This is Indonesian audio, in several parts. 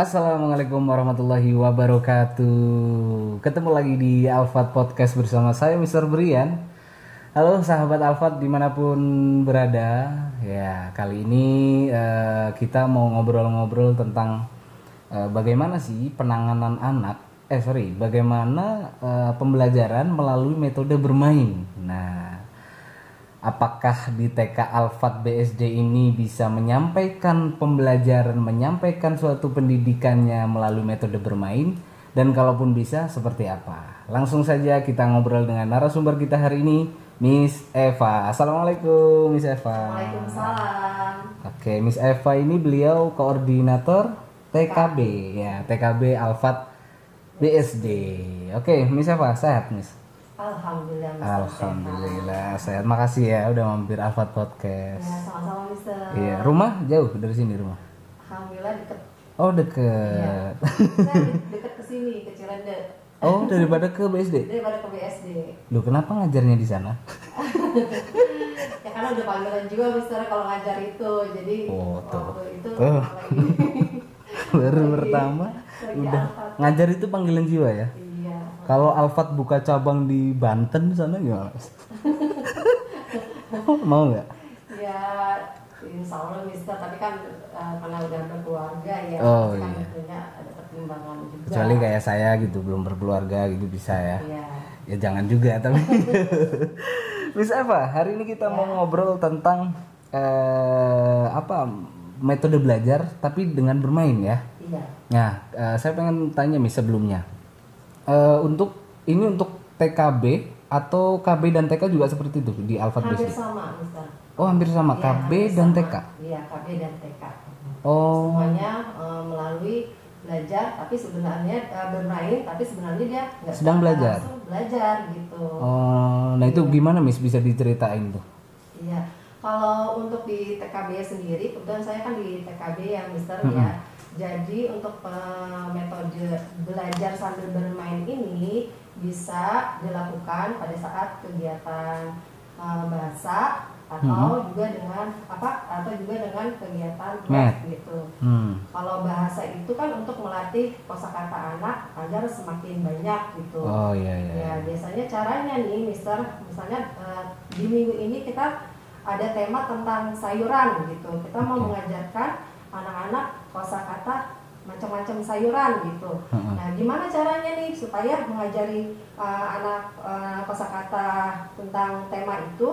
Assalamualaikum warahmatullahi wabarakatuh. Ketemu lagi di Alfat Podcast bersama saya Mr. Brian. Halo sahabat Alfat di mana pun berada. Ya kali ini eh, kita mau ngobrol-ngobrol tentang eh, bagaimana sih penanganan anak. Eh sorry, bagaimana eh, pembelajaran melalui metode bermain. Nah, apakah di TK Alfat BSD ini bisa menyampaikan pembelajaran, menyampaikan suatu pendidikannya melalui metode bermain dan kalaupun bisa seperti apa? Langsung saja kita ngobrol dengan narasumber kita hari ini, Miss Eva. Assalamualaikum, Miss Eva. Waalaikumsalam. Oke, Miss Eva ini beliau koordinator TKB ya, TKB Alfat BSD. Oke, Miss Eva sehat, Miss. Alhamdulillah. Alhamdulillah sehat. Makasih ya udah mampir Alfat Podcast. Ya, sama-sama Mister. Iya, rumah jauh dari sini rumah. Alhamdulillah deket. Oh Iya. deket. De- deket ke sini ke Cirende. Oh daripada ke BSD. Daripada ke BSD. Loh kenapa ngajarnya di sana? Ya karena udah panggilan juga Mister kalau ngajar itu. Jadi Oh, tuh. waktu itu lagi. Baru pertama udah ngajar itu panggilan jiwa ya. Iya. Kalau Alfat buka cabang di Banten sana gimana? Mau nggak? Ya Insya Allah Mister, tapi kan eh, karena udah berkeluarga ya, Oh, kan iya. tentunya ada pertimbangan juga. Kecuali kayak saya gitu belum berkeluarga gitu bisa ya. Iya. Ya jangan juga tapi. Miss Eva, hari ini kita mau ngobrol tentang eh, apa metode belajar tapi dengan bermain ya. Iya. Nah, eh, saya pengen tanya Miss sebelumnya. Eh, untuk ini untuk TKB atau KB dan TK juga seperti itu di Alfat Hampir BSD? sama Mister. Oh, hampir sama Iya, KB hampir dan sama. TK. Iya, KB dan TK. Oh. Semuanya eh, melalui belajar, tapi sebenarnya eh, bermain, tapi sebenarnya dia nggak Sedang belajar. belajar gitu. Oh, nah itu gimana Miss bisa diceritain tuh? Iya. Kalau untuk di TKB sendiri, kebetulan saya kan di TKB ya, Mister ya. Jadi untuk metode belajar sambil bermain ini bisa dilakukan pada saat kegiatan eh, bahasa atau juga dengan apa atau juga dengan kegiatan Math. gitu. Hmm. Kalau bahasa itu kan untuk melatih kosakata anak agar semakin banyak gitu. Oh iya iya. Ya biasanya caranya nih, Mister, misalnya eh, di minggu ini kita ada tema tentang sayuran gitu. Kita mau Oke. mengajarkan anak-anak kosakata macam-macam sayuran gitu. Nah, gimana caranya nih supaya mengajari eh, anak eh, kosakata tentang tema itu,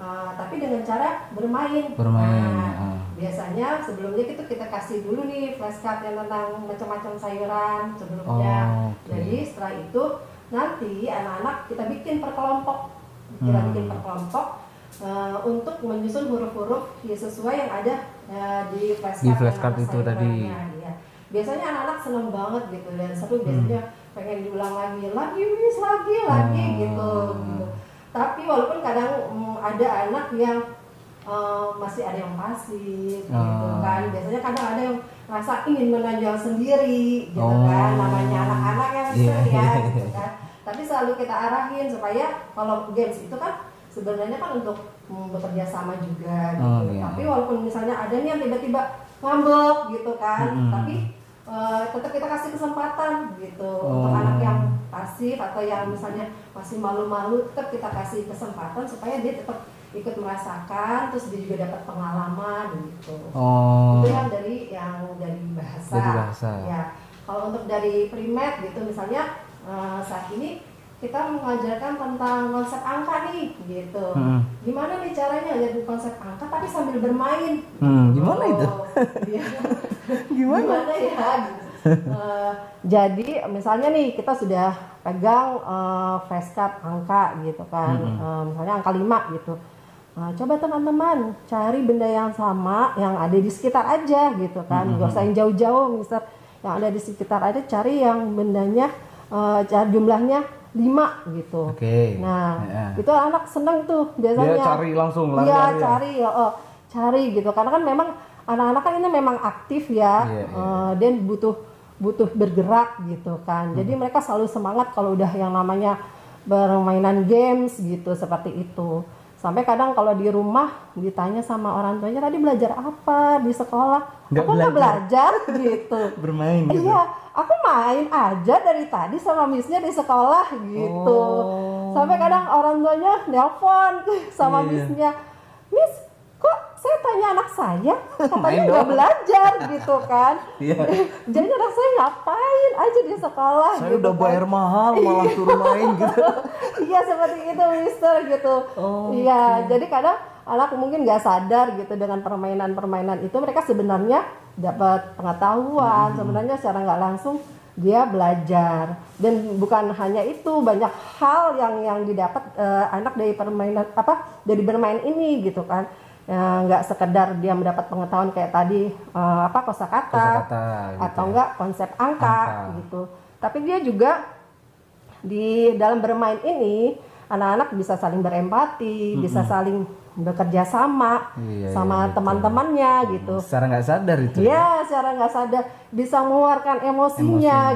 eh, tapi dengan cara bermain. Bermain, Nah, heeh. biasanya sebelumnya itu kita kasih dulu nih flashcard yang tentang macam-macam sayuran sebelumnya. Oh, oke. Jadi setelah itu nanti anak-anak kita bikin per kelompok, kita Hmm. bikin per kelompok eh, untuk menyusun huruf-huruf ya sesuai yang ada eh, di flashcard. Di flashcard itu tadi. iya. Biasanya anak-anak seneng banget gitu dan seru biasanya pengen diulang lagi, lagi miss lagi lagi Hmm. gitu. gitu. Tapi walaupun kadang mm, ada anak yang eh, masih ada yang pasif gitu Oh. kan biasanya kadang ada yang rasa ingin menonjol sendiri gitu Oh. kan namanya anak-anak yang Iya. ya gitu kan tapi selalu kita arahin supaya kalau games itu kan sebenarnya kan untuk bekerja sama juga gitu Oh, iya. tapi walaupun misalnya ada nih yang tiba-tiba ngambek gitu kan Mm-mm. tapi eh, tetap kita kasih kesempatan gitu untuk Oh. anak yang pasif atau yang misalnya masih malu-malu tetap kita kasih kesempatan supaya dia tetap ikut merasakan terus dia juga dapat pengalaman gitu Oh. itu yang dari yang dari bahasa. Dari bahasa. Ya. Kalau untuk dari primat gitu misalnya eh, saat ini kita mengajarkan tentang konsep angka nih gitu. Hmm. Gimana nih caranya ngajarin konsep angka tapi sambil bermain? Hmm, gimana itu? Iya. Gimana? Gimana ya? gitu. Eh, jadi misalnya nih kita sudah pegang uh, flashcard angka gitu kan, Eh, misalnya angka 5 gitu. Nah, coba teman-teman cari benda yang sama yang ada di sekitar aja gitu kan, nggak usah yang jauh-jauh, mister. Yang ada di sekitar aja cari yang bendanya eh, cari jumlahnya 5 gitu. Oke. Nah, Ya. itu anak seneng tuh biasanya. Dia cari langsung Iya, lari-lari ya? cari ya, oh, cari gitu. Karena kan memang anak-anak kan ini memang aktif ya, Iya, iya. eh, dan butuh butuh bergerak gitu kan. Jadi Hmm. mereka selalu semangat kalau udah yang namanya bermainan games gitu seperti itu. Sampai kadang kalau di rumah ditanya sama orang tuanya tadi belajar apa di sekolah Nggak aku nggak belajar gitu Bermain gitu. Iya, aku main aja dari tadi sama missnya di sekolah gitu. Oh. Sampai kadang orang tuanya nelpon sama Iya. missnya, Miss, saya tanya anak saya, katanya nggak dong." belajar gitu kan? Iya. Jadi anak saya ngapain aja di sekolah? Saya gitu udah kan. bayar mahal malah suruh main gitu. Iya seperti itu, Mister gitu. Oh, Iya, jadi kadang anak mungkin nggak sadar gitu dengan permainan-permainan itu mereka sebenarnya dapat pengetahuan, Hmm. sebenarnya secara nggak langsung dia belajar dan bukan hanya itu banyak hal yang yang didapat eh, anak dari permainan apa dari bermain ini gitu kan Ya, nggak sekedar dia mendapat pengetahuan kayak tadi eh, apa kosakata Kosakata, gitu atau ya. enggak konsep angka, Angka. gitu tapi dia juga di dalam bermain ini anak-anak bisa saling berempati, bisa saling bekerja sama Iya, sama iya, teman-temannya gitu. Secara nggak sadar itu. ya. Ya, secara nggak sadar bisa mengeluarkan emosinya,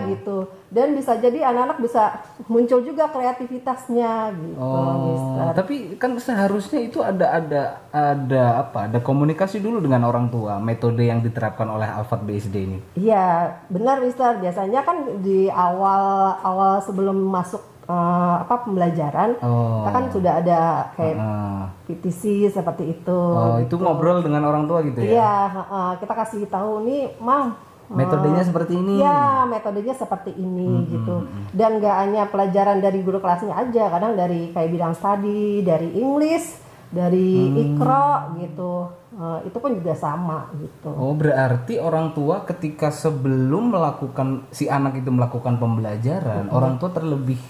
Emosinya. gitu, dan bisa jadi anak-anak bisa muncul juga kreativitasnya gitu. Oh, Mister. tapi kan seharusnya itu ada ada ada apa? Ada komunikasi dulu dengan orang tua, metode yang diterapkan oleh Alfat BSD ini. Iya, benar Mister. Biasanya kan di awal awal sebelum masuk eh, apa pembelajaran, Oh. kita kan sudah ada kayak Heeh. PTC seperti itu. Oh, itu ngobrol dengan orang tua gitu ya. Iya, heeh, kita kasih tahu nih, Mam. Metodenya seperti ini. Ya, metodenya seperti ini gitu. Dan gak hanya pelajaran dari guru kelasnya aja, kadang dari kayak bidang studi, dari English, dari Mm. ikro gitu. Eh, itu pun juga sama gitu. Oh, berarti orang tua ketika sebelum melakukan si anak itu melakukan pembelajaran, orang tua terlebih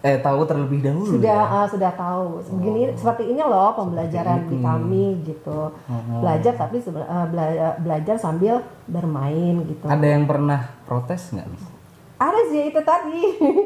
eh tahu terlebih dahulu sudah ya. eh, sudah tahu. Begini seperti ini loh pembelajaran di kami gitu. Belajar tapi eh, bela- belajar sambil bermain gitu. Ada yang pernah protes nggak? Ada sih itu tadi.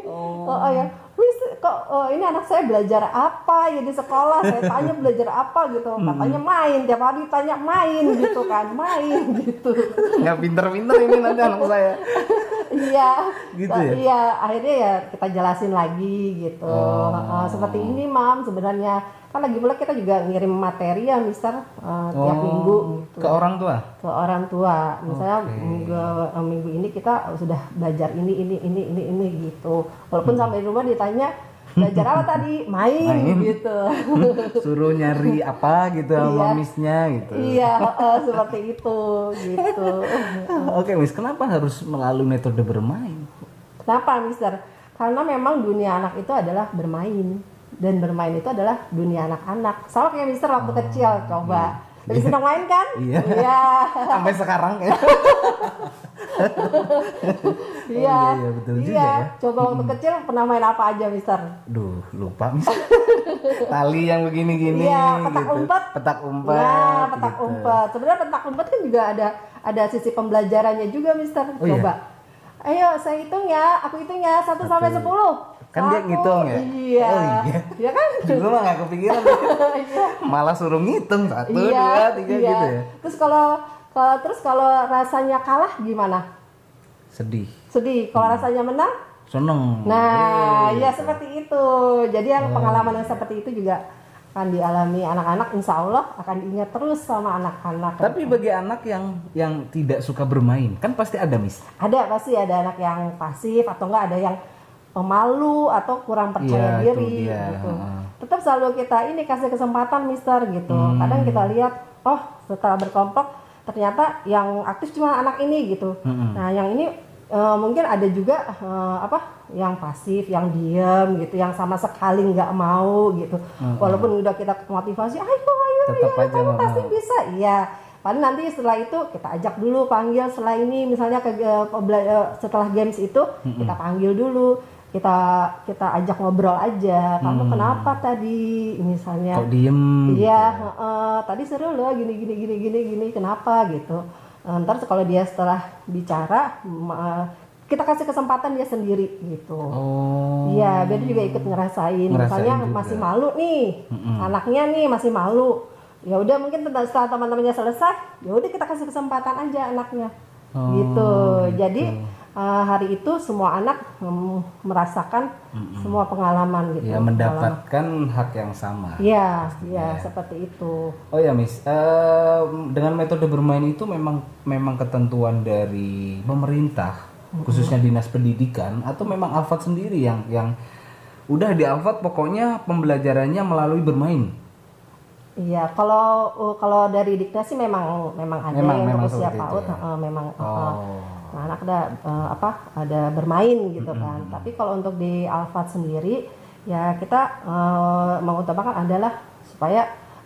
Oh, oh ya wis kok oh, ini anak saya belajar apa ya di sekolah? Saya tanya belajar apa gitu. Katanya main tiap hari tanya main gitu kan. Main gitu. Nggak pinter-pinter ini nanti anak saya. iya Gitu ya? iya akhirnya ya kita jelasin lagi gitu Oh. Eh, seperti ini mam sebenarnya kan lagi pula kita juga ngirim materi ya mister eh, tiap Oh, minggu gitu Ke orang tua. ke orang tua misalnya Oke. minggu eh, minggu ini kita sudah belajar ini ini ini ini ini gitu Hmm. walaupun sampai di rumah ditanya belajar apa tadi main, Main. gitu Suruh nyari apa gitu Iya. sama missnya gitu. iya eh, seperti itu gitu Oke, Miss, kenapa harus melalui metode bermain? kenapa mister karena memang dunia anak itu adalah bermain dan bermain itu adalah dunia anak-anak sama kayak mister waktu kecil coba lebih senang main kan Iya. iya Sampai sekarang ya. iya iya, betul juga Iya. ya. coba waktu kecil pernah main apa aja mister Duh, lupa. Tali yang begini-gini Iya, petak gitu. umpet. Petak umpet. Nah, petak gitu. umpet. Sebenarnya petak umpet kan juga ada ada sisi pembelajarannya juga, Mister. Oh, iya? Coba. Ayo, saya hitung ya. Aku hitung ya 1 sampai 10. Kan dia ngitung ya? Iya. Oh, iya. Iya kan? Gue mah gak kepikiran. Iya. Malah suruh ngitung satu, Iya. dua, tiga iya. gitu ya. Terus kalau kalau terus kalau rasanya kalah gimana? Sedih, Sedih. Kalau rasanya menang? seneng. Nah, Iya. ya seperti itu. Jadi yang pengalaman yang seperti itu juga akan dialami anak-anak, insya Allah akan diingat terus sama anak-anak. Tapi bagi anak yang yang tidak suka bermain, kan pasti ada Miss. ada pasti ada anak yang pasif atau enggak ada yang pemalu atau kurang percaya itu diri dia. gitu. Tetap selalu kita ini kasih kesempatan Mister gitu. Hmm. Kadang kita lihat oh setelah berkelompok ternyata yang aktif cuma anak ini gitu. Mm-mm. Nah, yang ini eh, mungkin ada juga eh, apa yang pasif, yang diam gitu, yang sama sekali nggak mau gitu. Walaupun udah kita motivasi, ayo ayo Tetap ayo kamu nggak pasti mau. bisa. Iya. Paling nanti setelah itu kita ajak dulu panggil setelah ini misalnya ke eh, setelah games itu kita panggil dulu kita kita ajak ngobrol aja kamu kenapa tadi misalnya Kok diem? iya heeh, tadi seru loh gini gini gini gini gini kenapa gitu Eh, ntar kalau dia setelah bicara ma- kita kasih kesempatan dia sendiri gitu Oh. Iya, biar dia juga ikut ngerasain. Ngerasain Misalnya juga. masih malu nih, anaknya nih masih malu. Ya udah mungkin setelah teman-temannya selesai, ya udah kita kasih kesempatan aja anaknya. Oh, gitu. Jadi eh, hari itu semua anak mm, merasakan semua pengalaman gitu. Ya mendapatkan hak yang sama. Iya, iya seperti itu. Oh ya Miss, Eh, dengan metode bermain itu memang memang ketentuan dari pemerintah, khususnya dinas pendidikan atau memang Alfat sendiri yang yang udah di Alfat pokoknya pembelajarannya melalui bermain. Iya, kalau uh, kalau dari dikta sih memang memang ada Memang- yang memang usia PAUD ya. uh, memang uh, Oh. Nah, anak ada uh, apa? Ada bermain gitu kan. Tapi kalau untuk di Alfat sendiri ya kita uh, mengutamakan adalah supaya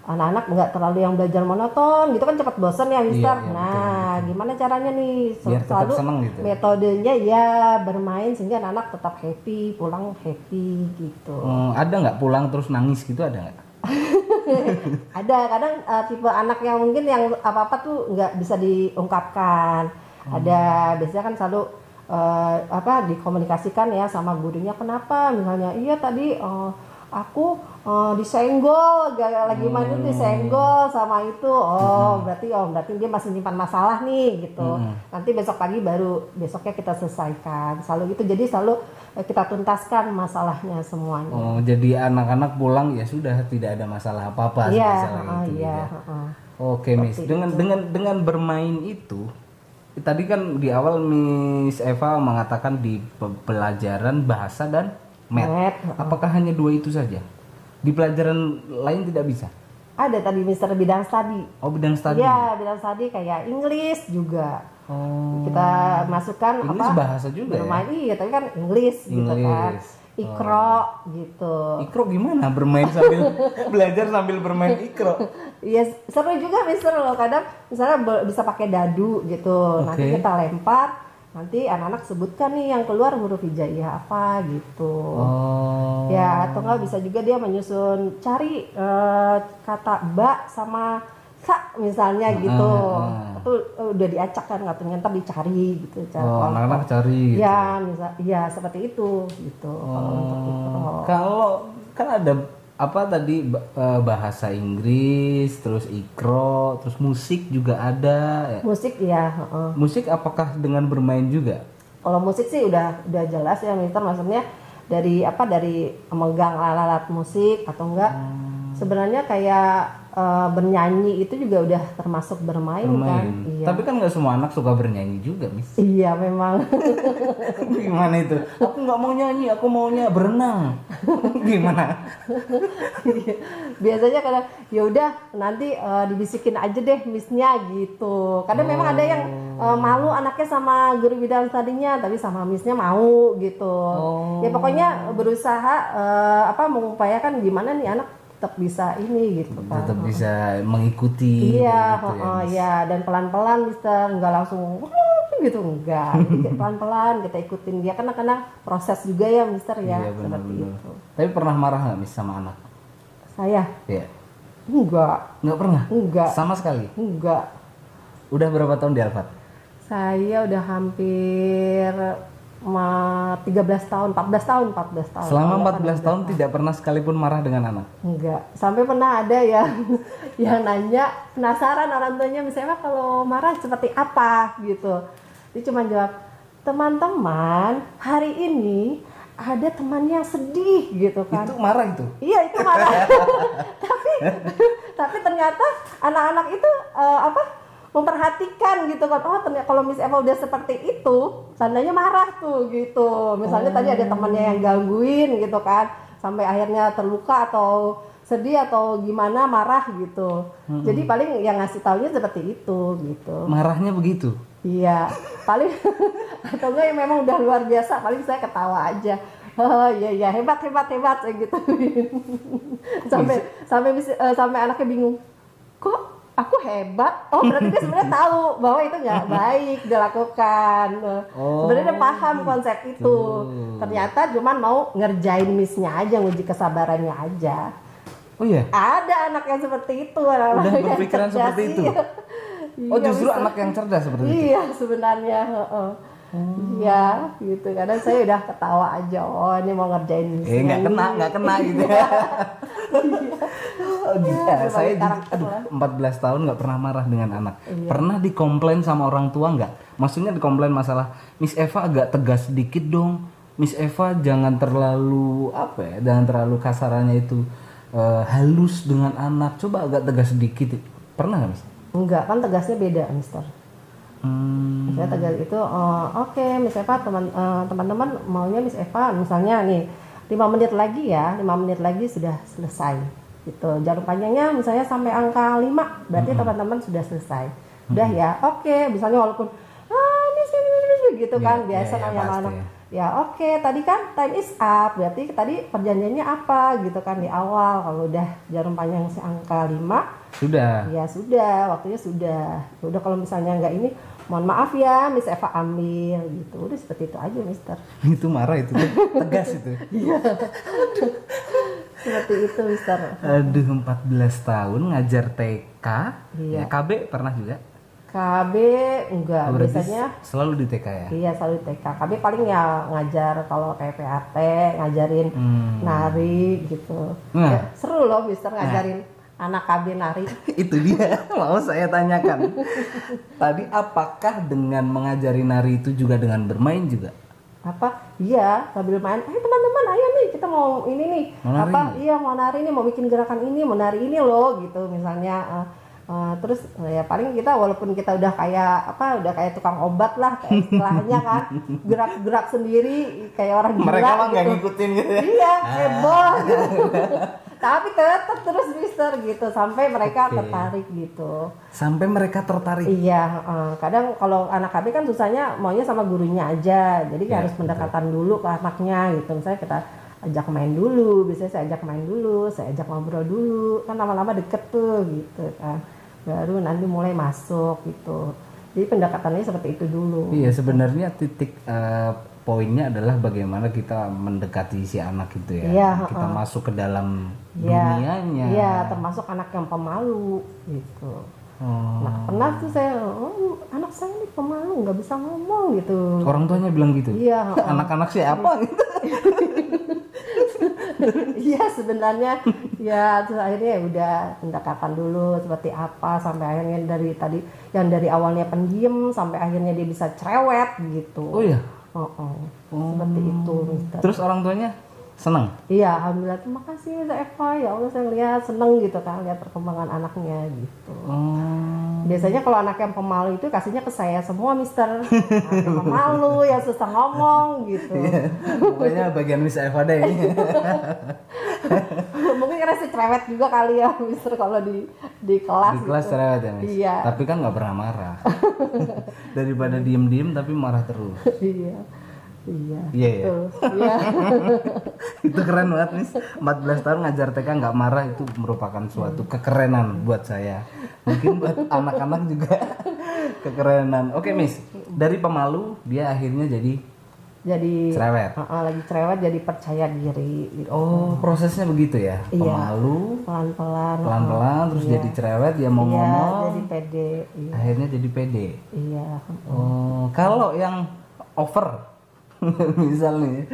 anak-anak nggak terlalu yang belajar monoton gitu kan cepat bosan ya Mister. Iya, iya, nah, gimana caranya nih Biar seneng gitu. metodenya ya bermain sehingga anak-anak tetap happy, pulang happy gitu. Hmm, ada nggak pulang terus nangis gitu ada nggak? ada kadang uh, tipe anak yang mungkin yang apa apa tuh nggak bisa diungkapkan ada biasanya kan selalu uh, apa dikomunikasikan ya sama gurunya kenapa misalnya iya tadi uh, aku uh, disenggol gak lagi main itu disenggol sama itu oh berarti oh berarti dia masih nyimpan masalah nih gitu nanti besok pagi baru besoknya kita selesaikan selalu gitu jadi selalu kita tuntaskan masalahnya semuanya Oh, jadi anak-anak pulang ya sudah tidak ada masalah apa-apa iya masalah heeh, itu. iya ya. heeh. Oke, Miss. Dengan dengan dengan bermain itu tadi kan di awal Miss Eva mengatakan di pe- pelajaran bahasa dan math. Math, Apakah hanya dua itu saja? Di pelajaran lain tidak bisa? Ada tadi Mister bidang studi. Oh, bidang studi. Iya, bidang studi kayak Inggris juga. Oh. Kita masukkan Inggris apa? bahasa juga ya? bermain iya, tapi kan Inggris gitu kan. Ikro gitu. Ikro gimana bermain sambil belajar sambil bermain ikro? Iya, seru juga Mister loh. Kadang misalnya bisa pakai dadu gitu. Nanti Oke. kita lempar, nanti anak-anak sebutkan nih yang keluar huruf hijaiyah apa gitu. Oh. Ya, atau enggak bisa juga dia menyusun cari eh, kata ba sama sa misalnya gitu. ah. Itu eh, udah diacak kan katanya ntar dicari gitu. Cara Oh, anak-anak cari gitu. Ya, misal ya seperti itu gitu. Kalau untuk itu. Oh, Kalau kan ada apa tadi eh, bahasa Inggris, terus ikro, terus musik juga ada. ya. Musik ya, heeh. Musik apakah dengan bermain juga? Kalau musik sih udah udah jelas ya Mister maksudnya dari apa dari megang alat-alat musik atau enggak Hmm. sebenarnya kayak eh, bernyanyi itu juga udah termasuk bermain, kan Bermain. iya Tapi kan nggak semua anak suka bernyanyi juga, Miss. iya memang Gimana itu? Aku nggak mau nyanyi, aku maunya berenang. Gimana? biasanya kadang ya udah nanti eh, dibisikin aja deh missnya gitu kadang memang ada yang eh, malu anaknya sama guru bidang tadinya tapi sama missnya mau gitu ya pokoknya berusaha eh, apa mengupayakan gimana nih anak tetap bisa ini gitu kan Tetap bisa mengikuti. iya gitu ya, oh, ya dan pelan-pelan bisa nggak langsung gitu enggak Jadi kayak pelan-pelan kita ikutin dia karena karena proses juga ya Mister ya Iya, seperti benar-benar. itu Tapi pernah marah nggak, Miss, sama anak? saya Iya. enggak Nggak pernah? enggak Sama sekali? enggak Udah berapa tahun di Alfat? Saya udah hampir 13 tahun, 14 tahun, 14 tahun. Selama 14 tahun tidak pernah sekalipun marah dengan anak. Enggak. Sampai pernah ada yang yang nanya penasaran orang tuanya misalnya kalau marah seperti apa gitu. Dia cuma jawab, "Teman-teman, hari ini ada teman yang sedih gitu kan." Itu marah itu. Iya itu marah. tapi tapi ternyata anak-anak itu eh, apa memperhatikan gitu kan. Oh ternyata kalau Miss Eva udah seperti itu, tandanya marah tuh gitu. Misalnya tadi ada temannya yang gangguin gitu kan, sampai akhirnya terluka atau sedih atau gimana marah gitu. Jadi paling yang ngasih taunya seperti itu gitu. Marahnya begitu. Iya, paling atau enggak yang memang udah luar biasa, paling saya ketawa aja. Oh iya iya hebat hebat hebat gitu. sampai sampai eh, sampai anaknya bingung. Kok aku hebat? Oh berarti dia sebenarnya tahu bahwa itu nggak baik dilakukan. Oh, sebenarnya dia paham konsep itu. Ternyata cuman mau ngerjain missnya aja, nguji kesabarannya aja. Oh iya. Ada anak yang seperti itu. anak-anak yang berpikiran cerdas, seperti itu? iya. Oh Iya, justru anak yang cerdas seperti itu. Iya sebenarnya. Heeh. Iya, gitu. Kadang saya udah ketawa aja. Oh, ini mau ngerjain Eh nggak kena, nggak kena gitu ya. Oh, gila. berbagai saya karakter aduh, lah. 14 tahun nggak pernah marah dengan anak. Iya. Pernah dikomplain sama orang tua nggak? Maksudnya dikomplain masalah Miss Eva agak tegas sedikit dong. Miss Eva jangan terlalu apa ya? Jangan terlalu kasarannya itu eh, halus dengan anak. Coba agak tegas sedikit. Pernah nggak Miss? Enggak, kan tegasnya beda, Mister. Hmm, Misalnya tegas itu, eh, oke, Miss Eva, teman eh, teman-teman maunya Miss Eva, misalnya nih, lima menit lagi ya, lima menit lagi sudah selesai. Gitu. Jarum panjangnya misalnya sampai angka 5, berarti teman-teman sudah selesai. Udah ya, oke, misalnya walaupun, ah, Miss, Miss," gitu Iya, kan, iya, biasa sama pasti anak. Ya. Oke, tadi kan time is up, berarti tadi perjanjiannya apa gitu kan di awal. Kalau udah jarum panjang si angka 5, sudah. Ya sudah, waktunya sudah. Udah kalau misalnya nggak ini, mohon maaf ya, Miss Eva ambil gitu. Udah seperti itu aja, Mister. itu marah itu tegas itu. Seperti itu, Mister. Aduh 14 tahun ngajar TK. Iya. Ya, KB pernah juga. KB enggak, Oh, biasanya selalu di TK ya. iya selalu TK. KB paling ya ngajar kalau kayak PAT, ngajarin Hmm. nari gitu. Nah. Ya, seru loh, Mister ngajarin anak KB nari. itu dia mau saya tanyakan tadi apakah dengan mengajari nari itu juga dengan bermain juga apa iya sambil main eh teman-teman ayo nih kita mau ini nih Mau nari. apa iya mau nari nih mau bikin gerakan ini mau nari ini loh gitu misalnya eh, eh, terus eh, ya paling kita walaupun kita udah kayak apa udah kayak tukang obat lah kayak istilahnya kan gerak-gerak sendiri kayak orang gila mereka mah nggak gitu. ngikutin gitu ya iya heboh gitu. tapi tetap terus mister gitu sampai mereka Oke. tertarik gitu sampai mereka tertarik Iya, eh, kadang kalau anak KB kan susahnya maunya sama gurunya aja, jadi Ya, harus pendekatan dulu ke anaknya gitu. Misalnya kita ajak main dulu, biasanya saya ajak main dulu, saya ajak ngobrol dulu, kan lama-lama deket tuh gitu kan. Baru nanti mulai masuk gitu. Jadi pendekatannya seperti itu dulu. iya sebenarnya titik eh, poinnya adalah bagaimana kita mendekati si anak itu ya Iya, kita masuk ke dalam Iya, dunianya Iya, termasuk anak yang pemalu gitu. Oh. Nah, pernah tuh saya, oh, anak saya ini pemalu, nggak bisa ngomong gitu. orang tuanya bilang gitu Iya, anak-anak siapa gitu Iya sebenarnya ya terus akhirnya ya udah pendekatan dulu seperti apa sampai akhirnya dari tadi yang dari awalnya pendiam sampai akhirnya dia bisa cerewet gitu. oh iya Oh, oh. seperti itu Mister. terus orang tuanya senang Iya alhamdulillah terima kasih Eva ya Allah saya lihat seneng gitu kan lihat perkembangan anaknya gitu. oh Biasanya kalau anak yang pemalu itu kasihnya ke saya semua Mister. Anak yang pemalu yang susah ngomong gitu. pokoknya bagian Miss Eva deh Mungkin karena saya cerewet juga kali ya Mister kalau di di kelas. di kelas gitu. cerewet ya Miss Iya. tapi kan nggak pernah marah daripada diem-diem tapi marah terus iya iya Iya, iya. betul. iya. Itu keren banget Miss 14 tahun ngajar TK nggak marah itu merupakan suatu kekerenan buat saya. Mungkin buat anak-anak juga. Kekerenan. Oke Miss. Dari pemalu dia akhirnya jadi jadi cerewet. uh-uh, lagi cerewet jadi percaya diri gitu. oh prosesnya begitu ya? Iya. pemalu pelan pelan pelan-pelan terus jadi cerewet dia mau iya ngomong. jadi pede iya. Akhirnya jadi pede. Iya Oh, kalau yang over misal nih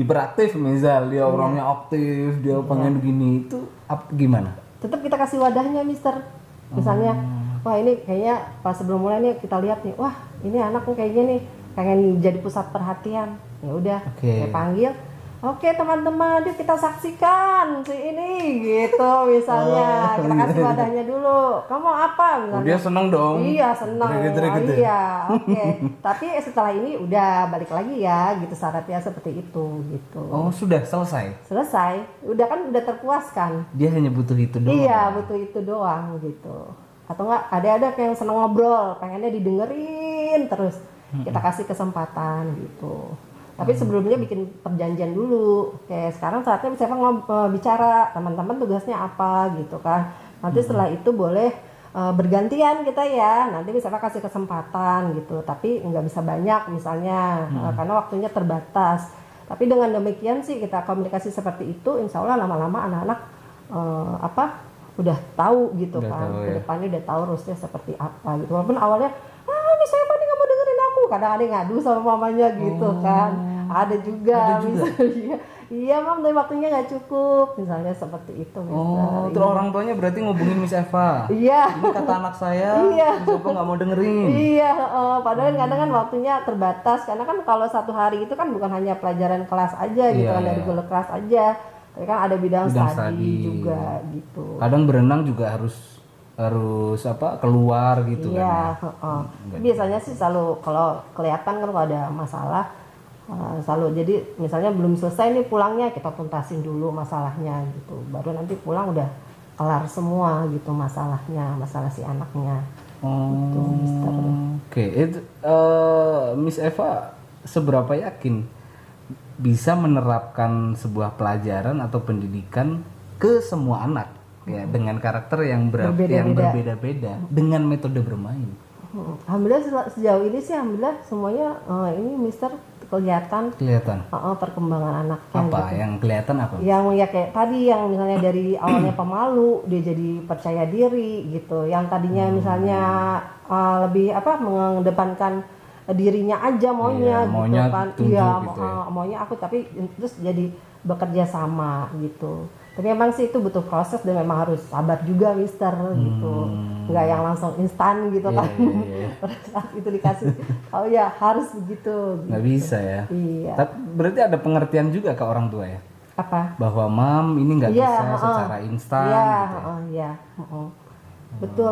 hiperaktif misal dia orangnya aktif dia pengen gini itu ap, gimana? Tetap kita kasih wadahnya Mister. Misalnya wah ini kayaknya pas sebelum mulai nih kita lihat nih wah ini anak kayaknya nih pengen jadi pusat perhatian. Ya udah Oke. saya panggil oke teman-teman yuk kita saksikan si ini gitu misalnya kita kasih wadahnya dulu kamu apa oh, misalnya dia seneng dong Iya senang. Greget-greget Oh, ya? iya, oke. Tapi setelah ini udah balik lagi ya, gitu syaratnya seperti itu, gitu. oh sudah selesai Selesai, udah kan udah terpuaskan. dia hanya butuh itu doang Iya, butuh itu doang gitu. Atau enggak ada ada yang seneng ngobrol, pengennya didengerin terus. Kita kasih kesempatan gitu. Tapi sebelumnya bikin perjanjian dulu. Kayak sekarang saatnya bisa ngob- eh, bicara teman-teman tugasnya apa gitu kan. Nanti setelah itu boleh eh, bergantian kita ya. Nanti bisa kasih kesempatan gitu. Tapi nggak bisa banyak misalnya eh, karena waktunya terbatas. Tapi dengan demikian sih kita komunikasi seperti itu, insya Allah lama-lama anak-anak eh, apa udah tahu gitu Udah kan tahu, ya. ke depannya udah tahu rusnya seperti apa gitu walaupun awalnya ah Miss Aku kadang ada yang ngadu sama mamanya gitu kan ada juga, misalnya iya mam tapi waktunya nggak cukup misalnya seperti itu mister. Oh, terus orang tuanya berarti ngubungin Miss Eva. iya Ini kata anak saya, Iya. Miss Eva nggak mau dengerin. Iya, heeh. padahal kadang kan waktunya terbatas karena kan kalau satu hari itu kan bukan hanya pelajaran kelas aja gitu Iya, kan dari iya. gula kelas aja, tapi kan ada bidang, Bidang studi. juga gitu. Kadang berenang juga harus harus apa keluar gitu Iya, kan. heeh. biasanya sih selalu kalau kelihatan kan kalau ada masalah eh, selalu jadi misalnya belum selesai nih pulangnya kita tuntasin dulu masalahnya gitu, baru nanti pulang udah kelar semua gitu masalahnya, masalah si anaknya. Oh, oke. Itu eh, Miss Eva seberapa yakin bisa menerapkan sebuah pelajaran atau pendidikan ke semua anak ya dengan karakter yang ber- yang Berbeda-beda. dengan metode bermain. Hmm, Alhamdulillah se- sejauh ini sih alhamdulillah semuanya eh, ini Mister kelihatan Kelihatan eh, eh, perkembangan anaknya apa gitu. yang kelihatan apa? Yang ya kayak tadi yang misalnya dari awalnya pemalu dia jadi percaya diri gitu. Yang tadinya Hmm. misalnya eh, lebih apa mengedepankan dirinya aja maunya Iya, maunya gitu kan. Iya, gitu eh, maunya aku tapi terus jadi bekerja sama gitu. Tapi memang sih itu butuh proses dan memang harus sabar juga Mister gitu. Nggak yang langsung instan gitu Hmm. Iya, kan. iya, iya. Pada saat itu dikasih oh ya harus begitu. Nggak bisa ya. Iya. Tapi berarti ada pengertian juga ke orang tua ya Apa? bahwa mam ini nggak Iya, bisa heeh. secara instan Iya, gitu. ya. heeh, iya, heeh. Betul.